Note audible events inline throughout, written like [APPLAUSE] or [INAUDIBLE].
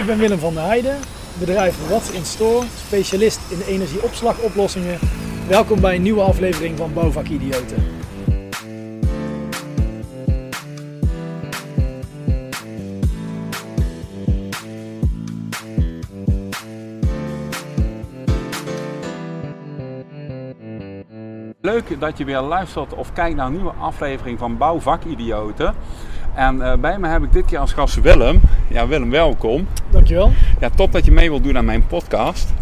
Ik ben Willem van der Heijden, bedrijf What's in Store, specialist in energieopslagoplossingen. Welkom bij een nieuwe aflevering van Bouwvak Idioten. Leuk dat je weer luistert of kijkt naar een nieuwe aflevering van Bouwvakidioten. En eh, bij me heb ik dit keer als gast Willem. Ja, Willem, welkom. Dankjewel. Ja, top dat je mee wilt doen aan mijn podcast.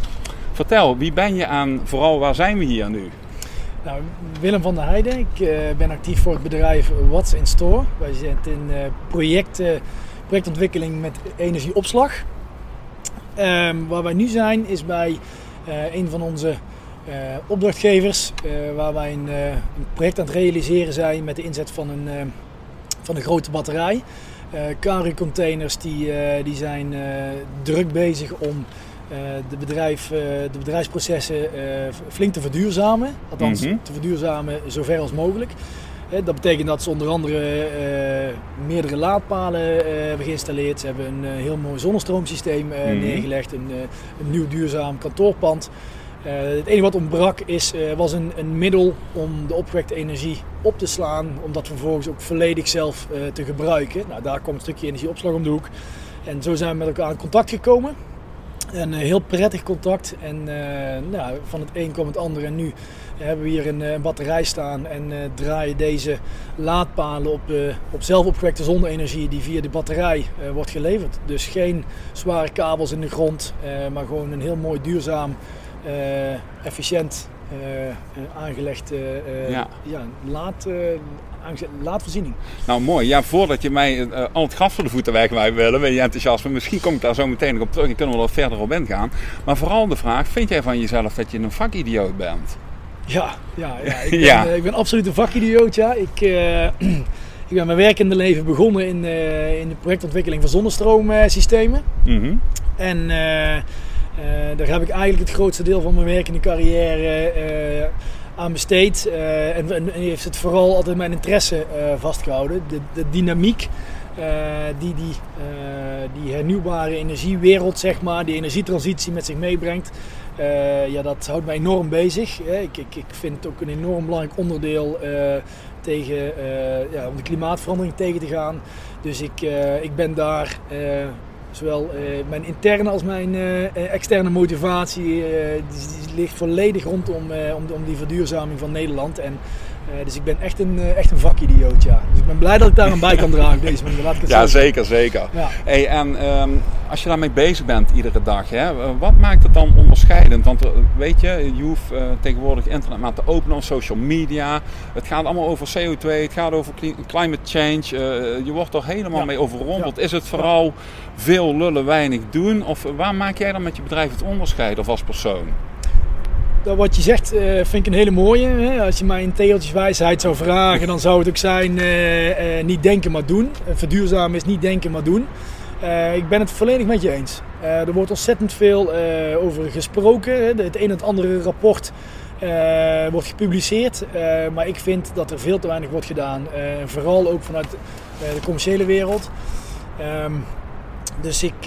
Vertel, wie ben je en vooral waar zijn we hier nu? Nou, Willem van der Heijden. Ik eh, ben actief voor het bedrijf What's in Store. Wij zitten in projecten, projectontwikkeling met energieopslag. Ehm, waar wij nu zijn is bij een van onze opdrachtgevers. waar wij een, een project aan het realiseren zijn met de inzet van een, van een grote batterij. Eh Kari containers die, eh, die zijn eh, druk bezig om eh, de, bedrijf, eh, de bedrijfsprocessen eh, flink te verduurzamen. Althans, Mhm. te verduurzamen zover als mogelijk. Eh, Dat betekent dat ze onder andere eh, meerdere laadpalen eh, hebben geïnstalleerd. Ze hebben een eh, heel mooi zonnestroomsysteem eh, Mhm. neergelegd, een, eh, een nieuw duurzaam kantoorpand. Eh, het enige wat ontbrak is, eh, was een, een middel om de opgewekte energie op te slaan, om dat vervolgens ook volledig zelf eh, te gebruiken. Nou, daar komt een stukje energieopslag om de hoek. En zo zijn we met elkaar in contact gekomen. Een heel prettig contact. En nou, van het een kwam het ander. En nu hebben we hier een, batterij staan en draaien deze laadpalen op, op zelf opgewekte zonne-energie die via de batterij wordt geleverd. Dus geen zware kabels in de grond, maar gewoon een heel mooi duurzaam, efficiënt eh, eh, aangelegd eh, eh, Ja. ja, eh, aange- laadvoorziening. Nou, mooi. Ja, voordat je mij eh, al het gas voor de voeten wegwijpt, Willem, en je enthousiasme, misschien kom ik daar zo meteen nog op terug en kunnen we er verder op ingaan. Maar vooral de vraag, vind jij van jezelf dat je een vakidioot bent? Ja, ja, ja. Ik, [LAUGHS] ben, Ja. eh, ik ben absoluut een vakidioot. Ja. Ik, eh, [CLEARS THROAT] ik ben mijn werkende leven begonnen in, eh, in de projectontwikkeling van zonnestroomsystemen. Mhm. En eh, eh, daar heb ik eigenlijk het grootste deel van mijn werkende carrière eh, aan besteed. Eh, en, heeft het vooral altijd mijn interesse eh, vastgehouden. De, de dynamiek eh, die die, eh, die hernieuwbare energiewereld, zeg maar, die energietransitie met zich meebrengt. eh, ja, dat houdt mij enorm bezig. Ik, ik, ik vind het ook een enorm belangrijk onderdeel eh, tegen, eh, ja, om de klimaatverandering tegen te gaan. Dus ik, eh, ik ben daar eh, zowel eh, mijn interne als mijn eh, eh, externe motivatie die, ligt volledig rondom om, om die verduurzaming van Nederland. En, dus ik ben echt een, echt een vakidioot, ja. Dus ik ben blij dat ik daar aan bij kan dragen deze manier. Laat ik het Ja, zeggen. zeker, zeker. Ja. Hey, en ehm, als je daarmee bezig bent iedere dag, hè, wat maakt het dan Want eh, weet je, je hoeft eh, tegenwoordig internet maar te openen op social media. Het gaat allemaal over CO2, het gaat over cli- climate change. eh, je wordt er helemaal Ja. mee overrompeld. Is het vooral veel lullen, weinig doen? Of waar maak jij dan met je bedrijf het onderscheid of als persoon? Dat wat je zegt vind ik een hele mooie. Hè? Als je mij in tegeltjeswijsheid zou vragen, dan zou het ook zijn niet denken maar doen. Verduurzamen is niet denken maar doen. Eh, ik ben het volledig met je eens. Eh, er wordt ontzettend veel eh, over gesproken. Het een en het andere rapport wordt gepubliceerd. Maar ik vind dat er veel te weinig wordt gedaan. Vooral ook vanuit de commerciële wereld. Ehm, dus ik,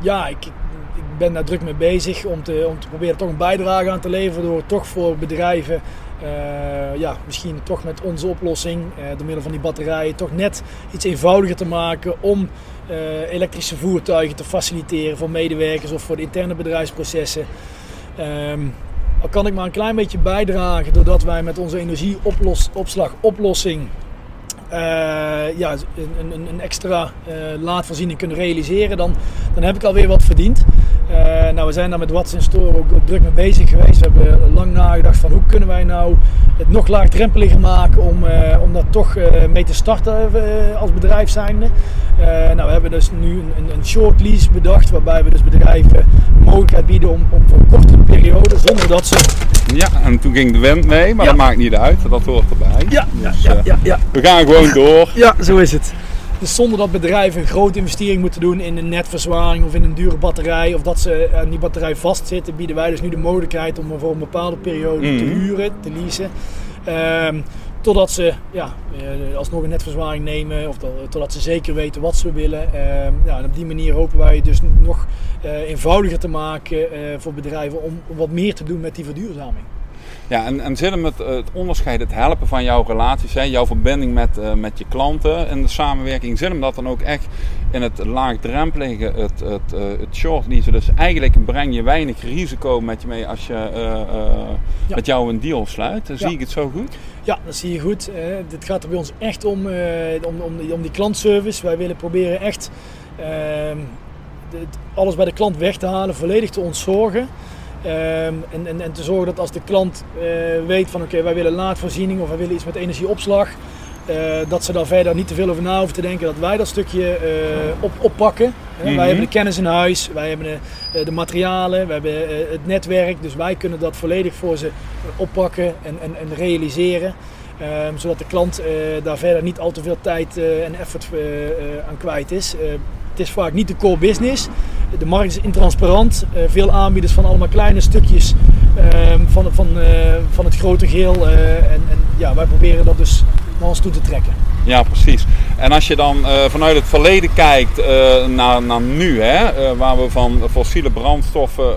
ja, ik, ik ben daar druk mee bezig om te, om te proberen toch een bijdrage aan te leveren door toch voor bedrijven, eh, ja, misschien toch met onze oplossing, eh, door middel van die batterijen, toch net iets eenvoudiger te maken om eh, elektrische voertuigen te faciliteren voor medewerkers of voor de interne bedrijfsprocessen. Ehm, al kan ik maar een klein beetje bijdragen doordat wij met onze energieopslagoplossing ja, een, een, extra laadvoorziening kunnen realiseren, dan, dan heb ik alweer wat verdiend. Eh, nou, we zijn daar met Watts in Store ook, ook druk mee bezig geweest. We hebben lang nagedacht van hoe kunnen wij nou het nog laagdrempeliger maken om, eh, om daar toch eh, mee te starten als bedrijf zijnde. Nou, we hebben dus nu een, een, short lease bedacht waarbij we dus bedrijven de mogelijkheid bieden om, om voor een kortere periode, zonder dat ze... Ja, en toen ging de wind mee, maar Ja. dat maakt niet uit. Dat hoort erbij. Ja, Dus, ja, ja, ja. We gaan gewoon door. Ja, zo is het. Dus zonder dat bedrijven een grote investering moeten doen in een netverzwaring of in een dure batterij, of dat ze aan die batterij vastzitten, bieden wij dus nu de mogelijkheid om hem voor een bepaalde periode te Mhm. huren, te leasen. Ehm, Totdat ze ja, alsnog een netverzwaring nemen of totdat ze zeker weten wat ze willen. Ehm, ja, en op die manier hopen wij dus nog eenvoudiger te maken voor bedrijven om wat meer te doen met die verduurzaming. Ja, en, en zit hem het, het onderscheid, het helpen van jouw relaties, hè, jouw verbinding met, uh, met je klanten en de samenwerking, zit hem dat dan ook echt in het laagdrempelige, het, het, uh, het short leasen. Dus eigenlijk breng je weinig risico met je mee als je uh, met jou een deal sluit. Zie ik het zo goed? Ja, dat zie je goed. dit gaat er bij ons echt om, om, om, die, om die klantservice. Wij willen proberen echt ehm, alles bij de klant weg te halen, volledig te ontzorgen. Ehm, en, en, en, te zorgen dat als de klant uh, weet van oké, wij willen laadvoorziening of wij willen iets met energieopslag, uh, dat ze daar verder niet te veel over na hoeven te denken, dat wij dat stukje uh, op, oppakken. Wij mhm. hebben de kennis in huis, wij hebben de, de materialen, we hebben het netwerk, dus wij kunnen dat volledig voor ze oppakken en, en, en realiseren. Um, zodat de klant daar verder niet al te veel tijd en effort aan kwijt is. het is vaak niet de core business. De markt is intransparant. Uh, veel aanbieders van allemaal kleine stukjes uh, van, van, uh, van het grote geheel. Eh, en, en, ja, wij proberen dat dus naar ons toe te trekken. Ja, precies. En als je dan vanuit het verleden kijkt naar, naar nu, hè, waar we van fossiele brandstoffen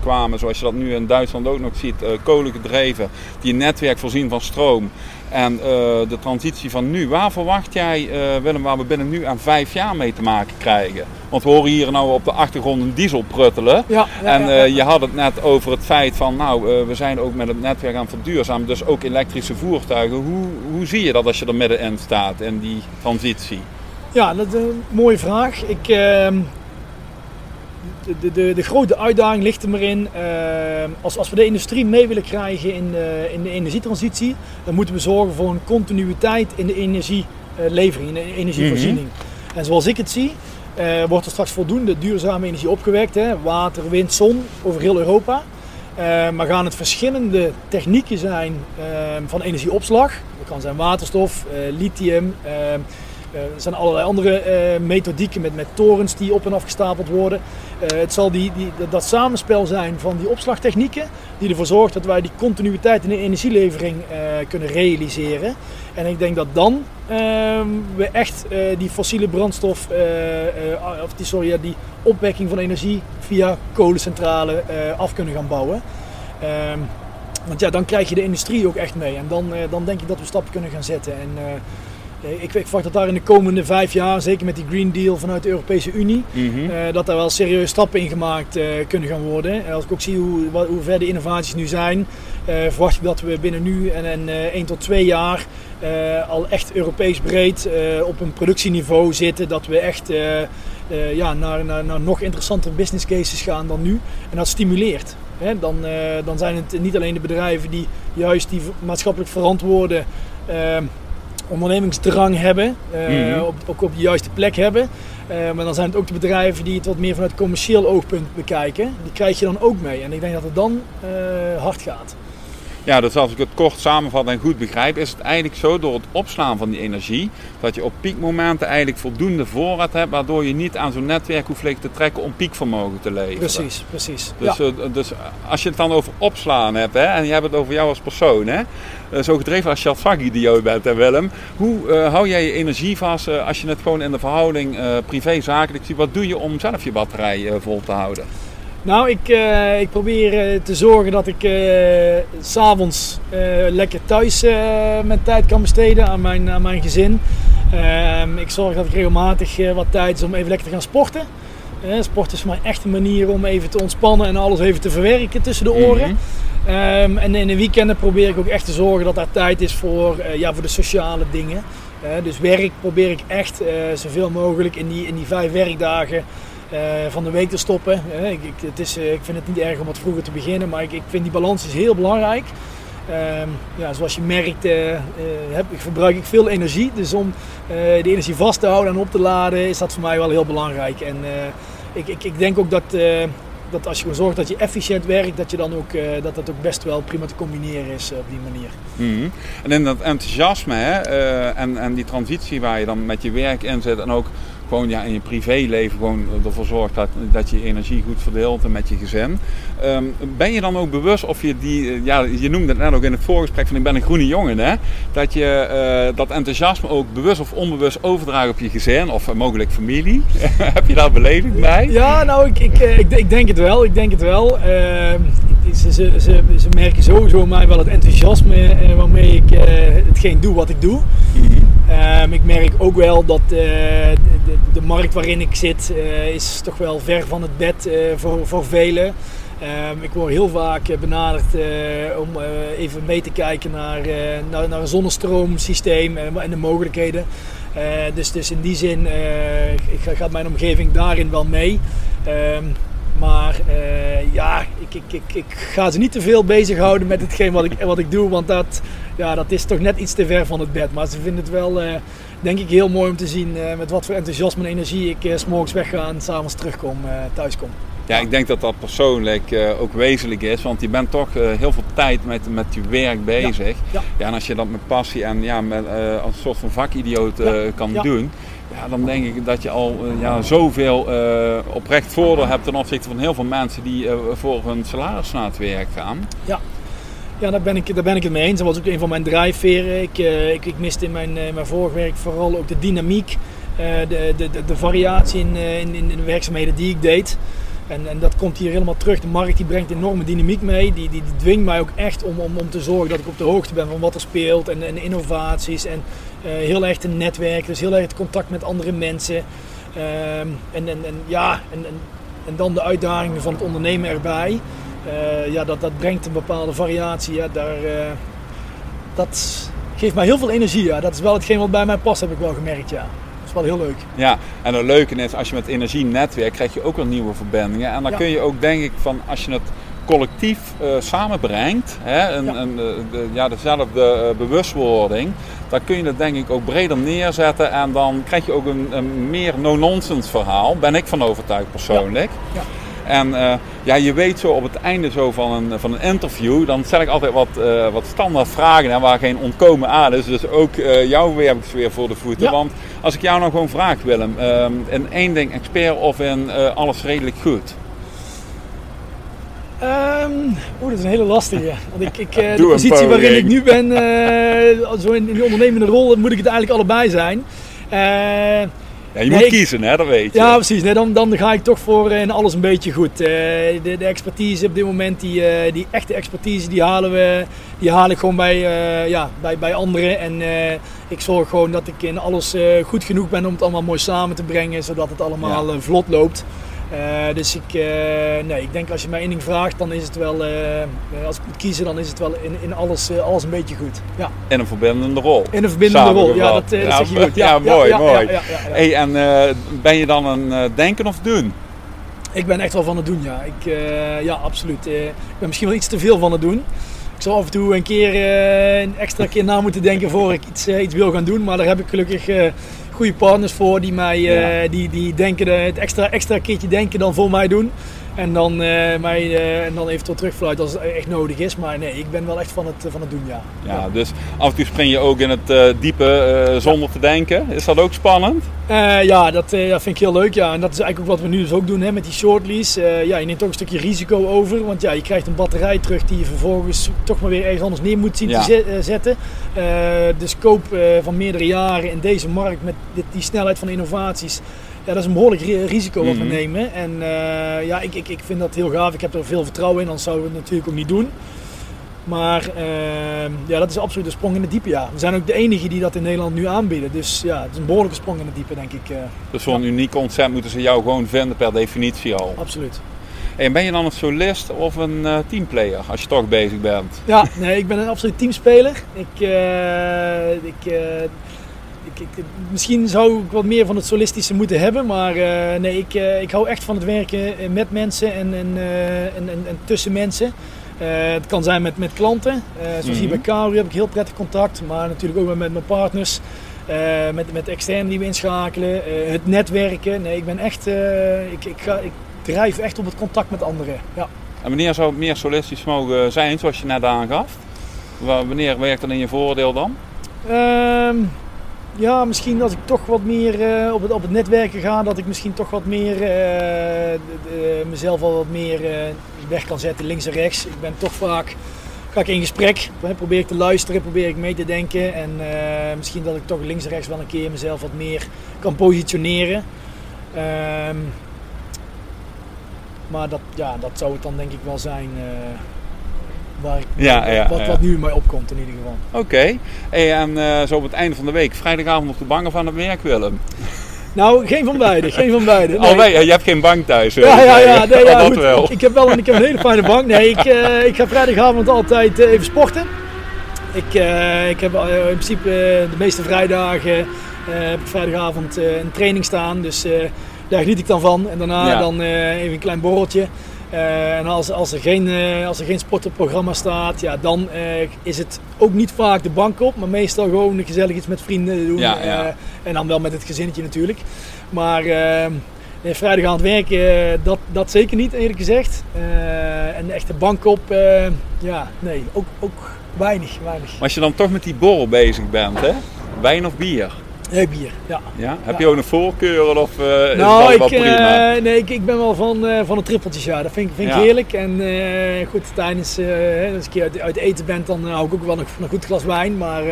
kwamen, zoals je dat nu in Duitsland ook nog ziet, kolen gedreven, die netwerk voorzien van stroom. En uh, de transitie van nu, waar verwacht jij, uh, Willem, waar we binnen nu aan vijf jaar mee te maken krijgen? Want we horen hier nou op de achtergrond een diesel pruttelen. Ja, ja, en uh, ja, je had het net over het feit van, nou, we zijn ook met het netwerk aan het verduurzamen, dus ook elektrische voertuigen. Hoe, hoe zie je dat als je er middenin staat in die transitie? Ja, dat is een mooie vraag. Ik ehm, de, de, de, grote uitdaging ligt er maar in. Uh, als, als we de industrie mee willen krijgen in de, in de energietransitie, dan moeten we zorgen voor een continuïteit in de energielevering, in de energievoorziening. Mhm. En zoals ik het zie, uh, wordt er straks voldoende duurzame energie opgewekt. Hè? Water, wind, zon over heel Europa. Uh, maar gaan het verschillende technieken zijn van energieopslag. Dat kan zijn waterstof, lithium. Er zijn allerlei andere methodieken met, met torens die op en af gestapeld worden. Uh, het zal die, die, dat samenspel zijn van die opslagtechnieken die ervoor zorgt dat wij die continuïteit in de energielevering kunnen realiseren. En ik denk dat dan uh, we echt die fossiele brandstof, of die, sorry, die opwekking van energie via kolencentrale af kunnen gaan bouwen. Ehm, want ja, dan krijg je de industrie ook echt mee. En dan, dan denk ik dat we stappen kunnen gaan zetten. En, eh, ik, ik, verwacht dat daar in de komende vijf jaar, zeker met die Green Deal vanuit de Europese Unie, eh, dat daar wel serieuze stappen in gemaakt uh, kunnen gaan worden. Als ik ook zie hoe, hoe ver de innovaties nu zijn, verwacht ik dat we binnen nu en, en 1 tot 2 jaar al echt Europees breed op een productieniveau zitten. Dat we echt ja, naar, naar, naar, nog interessantere business cases gaan dan nu. En dat stimuleert. Hè? Dan, dan zijn het niet alleen de bedrijven die juist die maatschappelijk verantwoorden ondernemingsdrang hebben, uh, op, ook op de juiste plek hebben. Uh, maar dan zijn het ook de bedrijven die het wat meer vanuit commercieel oogpunt bekijken. Die krijg je dan ook mee. En ik denk dat het dan uh, hard gaat. Ja, dus als ik het kort samenvat en goed begrijp, is het eigenlijk zo door het opslaan van die energie, dat je op piekmomenten eigenlijk voldoende voorraad hebt, waardoor je niet aan zo'n netwerk hoeft te trekken om piekvermogen te leveren. Precies, precies. Dus, ja. dus als je het dan over opslaan hebt, hè, en je hebt het over jou als persoon, hè, eh, zo gedreven als Shafagi-idioot bent, hè Willem. Hoe uh, hou jij je energie vast uh, als je het gewoon in de verhouding privé-zakelijk ziet? Wat doe je om zelf je batterij vol te houden? Nou, ik, ik probeer te zorgen dat ik s s'avonds lekker thuis mijn tijd kan besteden aan mijn, aan mijn gezin. Ehm, ik zorg dat ik regelmatig wat tijd is om even lekker te gaan sporten. sport is voor mij echt een manier om even te ontspannen en alles even te verwerken tussen de oren. Mhm. Um, en in de weekenden probeer ik ook echt te zorgen dat daar tijd is voor, uh, ja, voor de sociale dingen. Uh, dus werk probeer ik echt uh, zoveel mogelijk in die, in die vijf werkdagen van de week te stoppen. Ik, ik, het is, ik vind het niet erg om wat vroeger te beginnen, maar ik, ik vind die balans is heel belangrijk. Um, ja, zoals je merkt, heb, verbruik ik veel energie. Dus om die energie vast te houden en op te laden is dat voor mij wel heel belangrijk. En ik, ik, ik denk ook dat dat als je zorgt dat je efficiënt werkt, dat je dan ook, dat dat ook best wel prima te combineren is op die manier. Mm En in dat enthousiasme hè, en, en die transitie waar je dan met je werk in zit en ook gewoon ja, in je privéleven gewoon ervoor zorgt dat, dat je energie goed verdeelt met je gezin. Ehm, ben je dan ook bewust of je die, ja, je noemde het net ook in het voorgesprek van ik ben een groene jongen, hè? dat je dat enthousiasme ook bewust of onbewust overdraagt op je gezin of mogelijk familie. [LAUGHS] Heb je daar beleving bij? Ja, nou, ik, ik, ik, ik denk het wel. Ik denk het wel. Ehm, ze, ze, ze, ze, merken sowieso mij wel het enthousiasme waarmee ik hetgeen doe wat ik doe. Ehm, ik merk ook wel dat uh, de, de, markt waarin ik zit uh, is toch wel ver van het bed uh, voor, voor velen. Um, ik word heel vaak benaderd om even mee te kijken naar, naar, naar, een zonnestroomsysteem en de mogelijkheden. dus, dus in die zin gaat mijn omgeving daarin wel mee. Um, maar ja, ik, ik, ik, ik, ga ze niet te veel bezighouden met hetgeen wat ik, wat ik doe. Want dat, ja, dat is toch net iets te ver van het bed. Maar ze vinden het wel, uh, denk ik, heel mooi om te zien uh, met wat voor enthousiasme en energie ik s s'morgens wegga en s'avonds terugkom, thuis kom. Ja, ik denk dat dat persoonlijk ook wezenlijk is. Want je bent toch heel veel tijd met, met je werk bezig. Ja, ja. ja en als je dat met passie en ja, met, als een soort van vakidioot kan doen ja, dan denk ik dat je al ja, zoveel oprecht voordeel hebt ten opzichte van heel veel mensen die voor hun salaris naar het werk gaan. Ja, ja daar, ben ik, daar ben ik het mee eens. Dat was ook een van mijn drijfveren. Ik, ik, ik miste in mijn, mijn vorig werk vooral ook de dynamiek, de, de, de, de, variatie in, in, in de werkzaamheden die ik deed. En, en, dat komt hier helemaal terug. De markt die brengt enorme dynamiek mee. Die, die, die dwingt mij ook echt om, om, om te zorgen dat ik op de hoogte ben van wat er speelt en, en innovaties. En uh, heel erg een netwerk, dus heel erg het contact met andere mensen. Um, en, en, en, ja, en, en, en, dan de uitdagingen van het ondernemen erbij. Uh, ja, dat, dat brengt een bepaalde variatie. Ja, daar, uh, dat geeft mij heel veel energie. Ja. Dat is wel hetgeen wat bij mij past, heb ik wel gemerkt. Ja wel heel leuk. Ja, en het leuke is, als je met energie netwerkt, krijg je ook wel nieuwe verbindingen. En dan kun je ook, denk ik, van als je het collectief uh, samenbrengt, hè, een, ja. Een, de, ja, dezelfde uh, bewustwording, dan kun je het denk ik ook breder neerzetten en dan krijg je ook een, een meer no-nonsense verhaal, ben ik van overtuigd persoonlijk. Ja. Ja. En uh, ja, je weet zo op het einde zo van een, van een interview, dan stel ik altijd wat, uh, wat standaard vragen en waar geen ontkomen aan is. Dus ook uh, jou weer heb ik weer voor de voeten. Ja. Want als ik jou nou gewoon vraag, Willem, in één ding expert of in alles redelijk goed? Um, Oeh, dat is een hele lastige. [LAUGHS] Want ik, ik, de positie waarin ik nu ben, zo in, in die ondernemende rol, moet ik het eigenlijk allebei zijn. Ja, je nee, moet kiezen, hè, dat weet je. Ja, precies. Nee, dan, dan ga ik toch voor in alles een beetje goed. de, de expertise op dit moment, die, die echte expertise, die halen, we, die haal ik gewoon bij, ja, bij, bij anderen. En ik zorg gewoon dat ik in alles goed genoeg ben om het allemaal mooi samen te brengen, zodat het allemaal ja. vlot loopt. Uh, dus ik, uh, nee, ik denk als je mij één ding vraagt, dan is het wel, uh, als ik moet kiezen, dan is het wel in, in alles, alles een beetje goed. Ja. In een verbindende rol. In een verbindende rol, ja, dat, dat ja, zeg je goed. Ja, ja mooi, mooi. Hey, en ben je dan een denken of doen? Ik ben echt wel van het doen, ja. Ik, ja, absoluut. ik ben misschien wel iets te veel van het doen. Ik zal af en toe een keer een extra keer na moeten denken voor ik iets, iets wil gaan doen, maar daar heb ik gelukkig goede partners voor die mij ja. uh, die, die denken het extra, extra keertje denken dan voor mij doen. En dan, uh, mij, uh, en dan eventueel terugfluiten als het echt nodig is. Maar nee, ik ben wel echt van het, van het doen, ja. Ja, dus af en toe spring je ook in het uh, diepe zonder ja. te denken. Is dat ook spannend? ja, dat, dat vind ik heel leuk. Ja. En dat is eigenlijk ook wat we nu dus ook doen hè, met die shortlease. ja, je neemt toch een stukje risico over. Want ja, je krijgt een batterij terug die je vervolgens toch maar weer ergens anders neer moet zien ja. te zetten. de scope van meerdere jaren in deze markt met dit, die snelheid van innovaties ja, dat is een behoorlijk risico wat we mhm. nemen. En uh, ja, ik, ik, ik vind dat heel gaaf. Ik heb er veel vertrouwen in, anders zouden we het natuurlijk ook niet doen. Maar uh, ja, dat is absoluut een sprong in de diepe. Ja. We zijn ook de enige die dat in Nederland nu aanbieden. Dus ja, het is een behoorlijke sprong in de diepe, denk ik. Uh, dus voor een uniek concept moeten ze jou gewoon vinden per definitie al? Absoluut. En ben je dan een solist of een uh, teamplayer als je toch bezig bent? Ja, nee, ik ben een absoluut teamspeler. Ik, ik ik, ik, misschien zou ik wat meer van het solistische moeten hebben, maar uh, nee, ik, uh, ik hou echt van het werken met mensen en, en, en, en, en, tussen mensen. het kan zijn met, met klanten, zoals hier bij Kauri heb ik heel prettig contact, maar natuurlijk ook met mijn partners. met, met externen die we inschakelen, het netwerken. Nee, ik ben echt, ik, ik, ga, ik drijf echt op het contact met anderen. Ja. En wanneer zou het meer solistisch mogen zijn, zoals je net aangaf? Wanneer werkt dat in je voordeel dan? Ehm, ja, misschien als ik toch wat meer op, het, op het netwerken ga, dat ik misschien toch wat meer de, mezelf al wat meer weg kan zetten, links en rechts. Ik ben toch vaak ga ik in gesprek, probeer ik te luisteren, probeer ik mee te denken. En misschien dat ik toch links en rechts wel een keer mezelf wat meer kan positioneren. Um, maar dat, ja, dat zou het dan denk ik wel zijn waar ik, ja, ja, wat, wat nu in mij opkomt in ieder geval. Oké, okay. en uh, zo op het einde van de week, vrijdagavond op de bangen van het werk Willem. Nou, geen van beide. Geen van beide. Nee. Oh, je hebt geen bank thuis. Ja, ja, ja. Nee, [LAUGHS] ja goed, wel. Ik heb wel een, ik heb een hele fijne bank. Nee, ik, uh, ik ga vrijdagavond altijd uh, even sporten. Ik, uh, ik heb in principe de meeste vrijdagen heb ik vrijdagavond een training staan. Dus daar geniet ik dan van. En daarna ja. dan even een klein borreltje. Uh, en als, als, er geen, uh, als er geen sportprogramma staat, ja, dan uh, is het ook niet vaak de bank op, maar meestal gewoon gezellig iets met vrienden doen. Ja, ja. en dan wel met het gezinnetje natuurlijk. Maar vrijdag aan het werken, dat, dat zeker niet eerlijk gezegd. en de echte bank op, ja, nee, ook, ook weinig, weinig. Maar als je dan toch met die borrel bezig bent, hè? wijn of bier? Nee, bier, ja. ja? Heb je ook een voorkeur of uh, nou, is dat ik, prima? Uh, nee, ik, ik ben wel van, uh, van de trippeltjes, ja. Dat vind, vind ik heerlijk. En goed, tijdens, als ik uit, uit eten ben, dan hou ik ook wel een, een goed glas wijn. Maar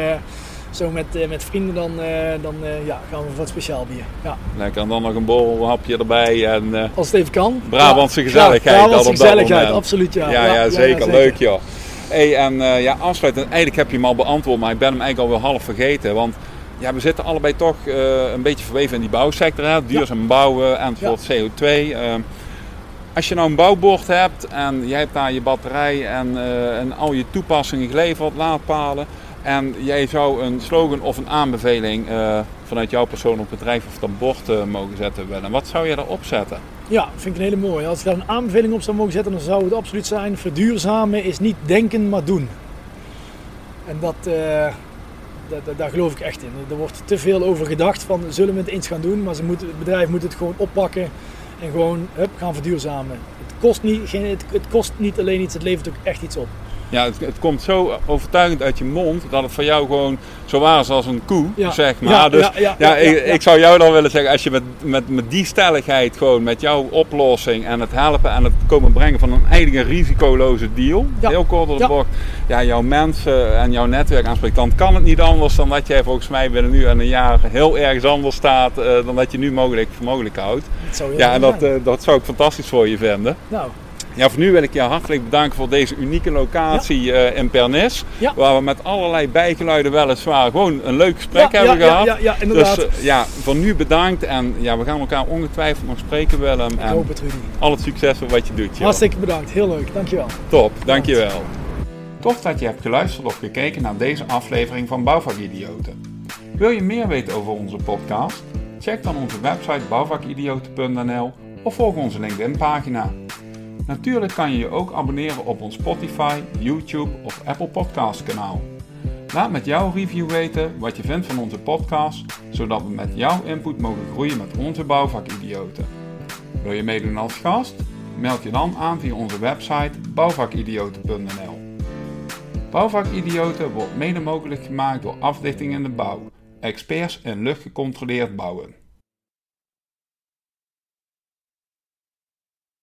zo met, met vrienden, dan, dan ja, gaan we voor wat speciaal bier. Ja. Lekker, en dan nog een borrelhapje erbij. En, als het even kan. Brabantse gezelligheid. Ja, Brabantse gezelligheid, absoluut, ja. Ja, ja, zeker. Leuk, joh. Hey, en ja, afsluitend, eigenlijk heb je hem al beantwoord, maar ik ben hem eigenlijk al wel half vergeten. Want ja, we zitten allebei toch uh, een beetje verweven in die bouwsector. Hè? Duurzaam ja. bouwen en ja. CO2. Uh, als je nou een bouwbord hebt en jij hebt daar je batterij en, uh, en al je toepassingen geleverd, laadpalen. En jij zou een slogan of een aanbeveling uh, vanuit jouw persoon op bedrijf of dat bord mogen zetten willen. Wat zou je daarop zetten? Ja, vind ik een hele mooie. Als ik daar een aanbeveling op zou mogen zetten, dan zou het absoluut zijn: verduurzamen is niet denken, maar doen. En dat, daar, geloof ik echt in. Er wordt te veel over gedacht van zullen we het eens gaan doen, maar ze het bedrijf moet het gewoon oppakken en gewoon hup, gaan verduurzamen. Het kost, niet, het kost niet alleen iets, het levert ook echt iets op. Ja, het, het, komt zo overtuigend uit je mond dat het voor jou gewoon zo waar is als een koe, zeg maar. Ja, dus ja, ik, ik, zou jou dan willen zeggen, als je met, met, met die stelligheid gewoon met jouw oplossing en het helpen en het komen brengen van een eigen risicoloze deal, heel kort op de bocht, ja, jouw mensen en jouw netwerk aanspreekt, dan kan het niet anders dan dat jij volgens mij binnen nu en een jaar heel ergens anders staat uh, dan dat je nu mogelijk voor mogelijk houdt. ja, en dat, uh, dat zou ik fantastisch voor je vinden. Nou, ja, voor nu wil ik je hartelijk bedanken voor deze unieke locatie ja. uh, in Pernis. Ja. Waar we met allerlei bijgeluiden weliswaar gewoon een leuk gesprek hebben gehad. Ja, ja, inderdaad. Dus uh, ja, voor nu bedankt. En ja, we gaan elkaar ongetwijfeld nog spreken Willem. Ik en hoop het Rudy. Al het succes voor wat je doet. Joh. Hartstikke bedankt. Heel leuk. Dankjewel. Top. Dankjewel. Bedankt. Tof dat je hebt geluisterd of gekeken naar deze aflevering van Bouwvakidioten. Wil je meer weten over onze podcast? Check dan onze website bouwvakidioten.nl of volg onze LinkedIn pagina. Natuurlijk kan je je ook abonneren op ons Spotify, YouTube of Apple Podcast kanaal. Laat met jouw review weten wat je vindt van onze podcast, zodat we met jouw input mogen groeien met onze bouwvakidioten. Wil je meedoen als gast? Meld je dan aan via onze website bouwvakidioten.nl. Bouwvakidioten wordt mede mogelijk gemaakt door Afdichting in de Bouw, experts in luchtgecontroleerd bouwen.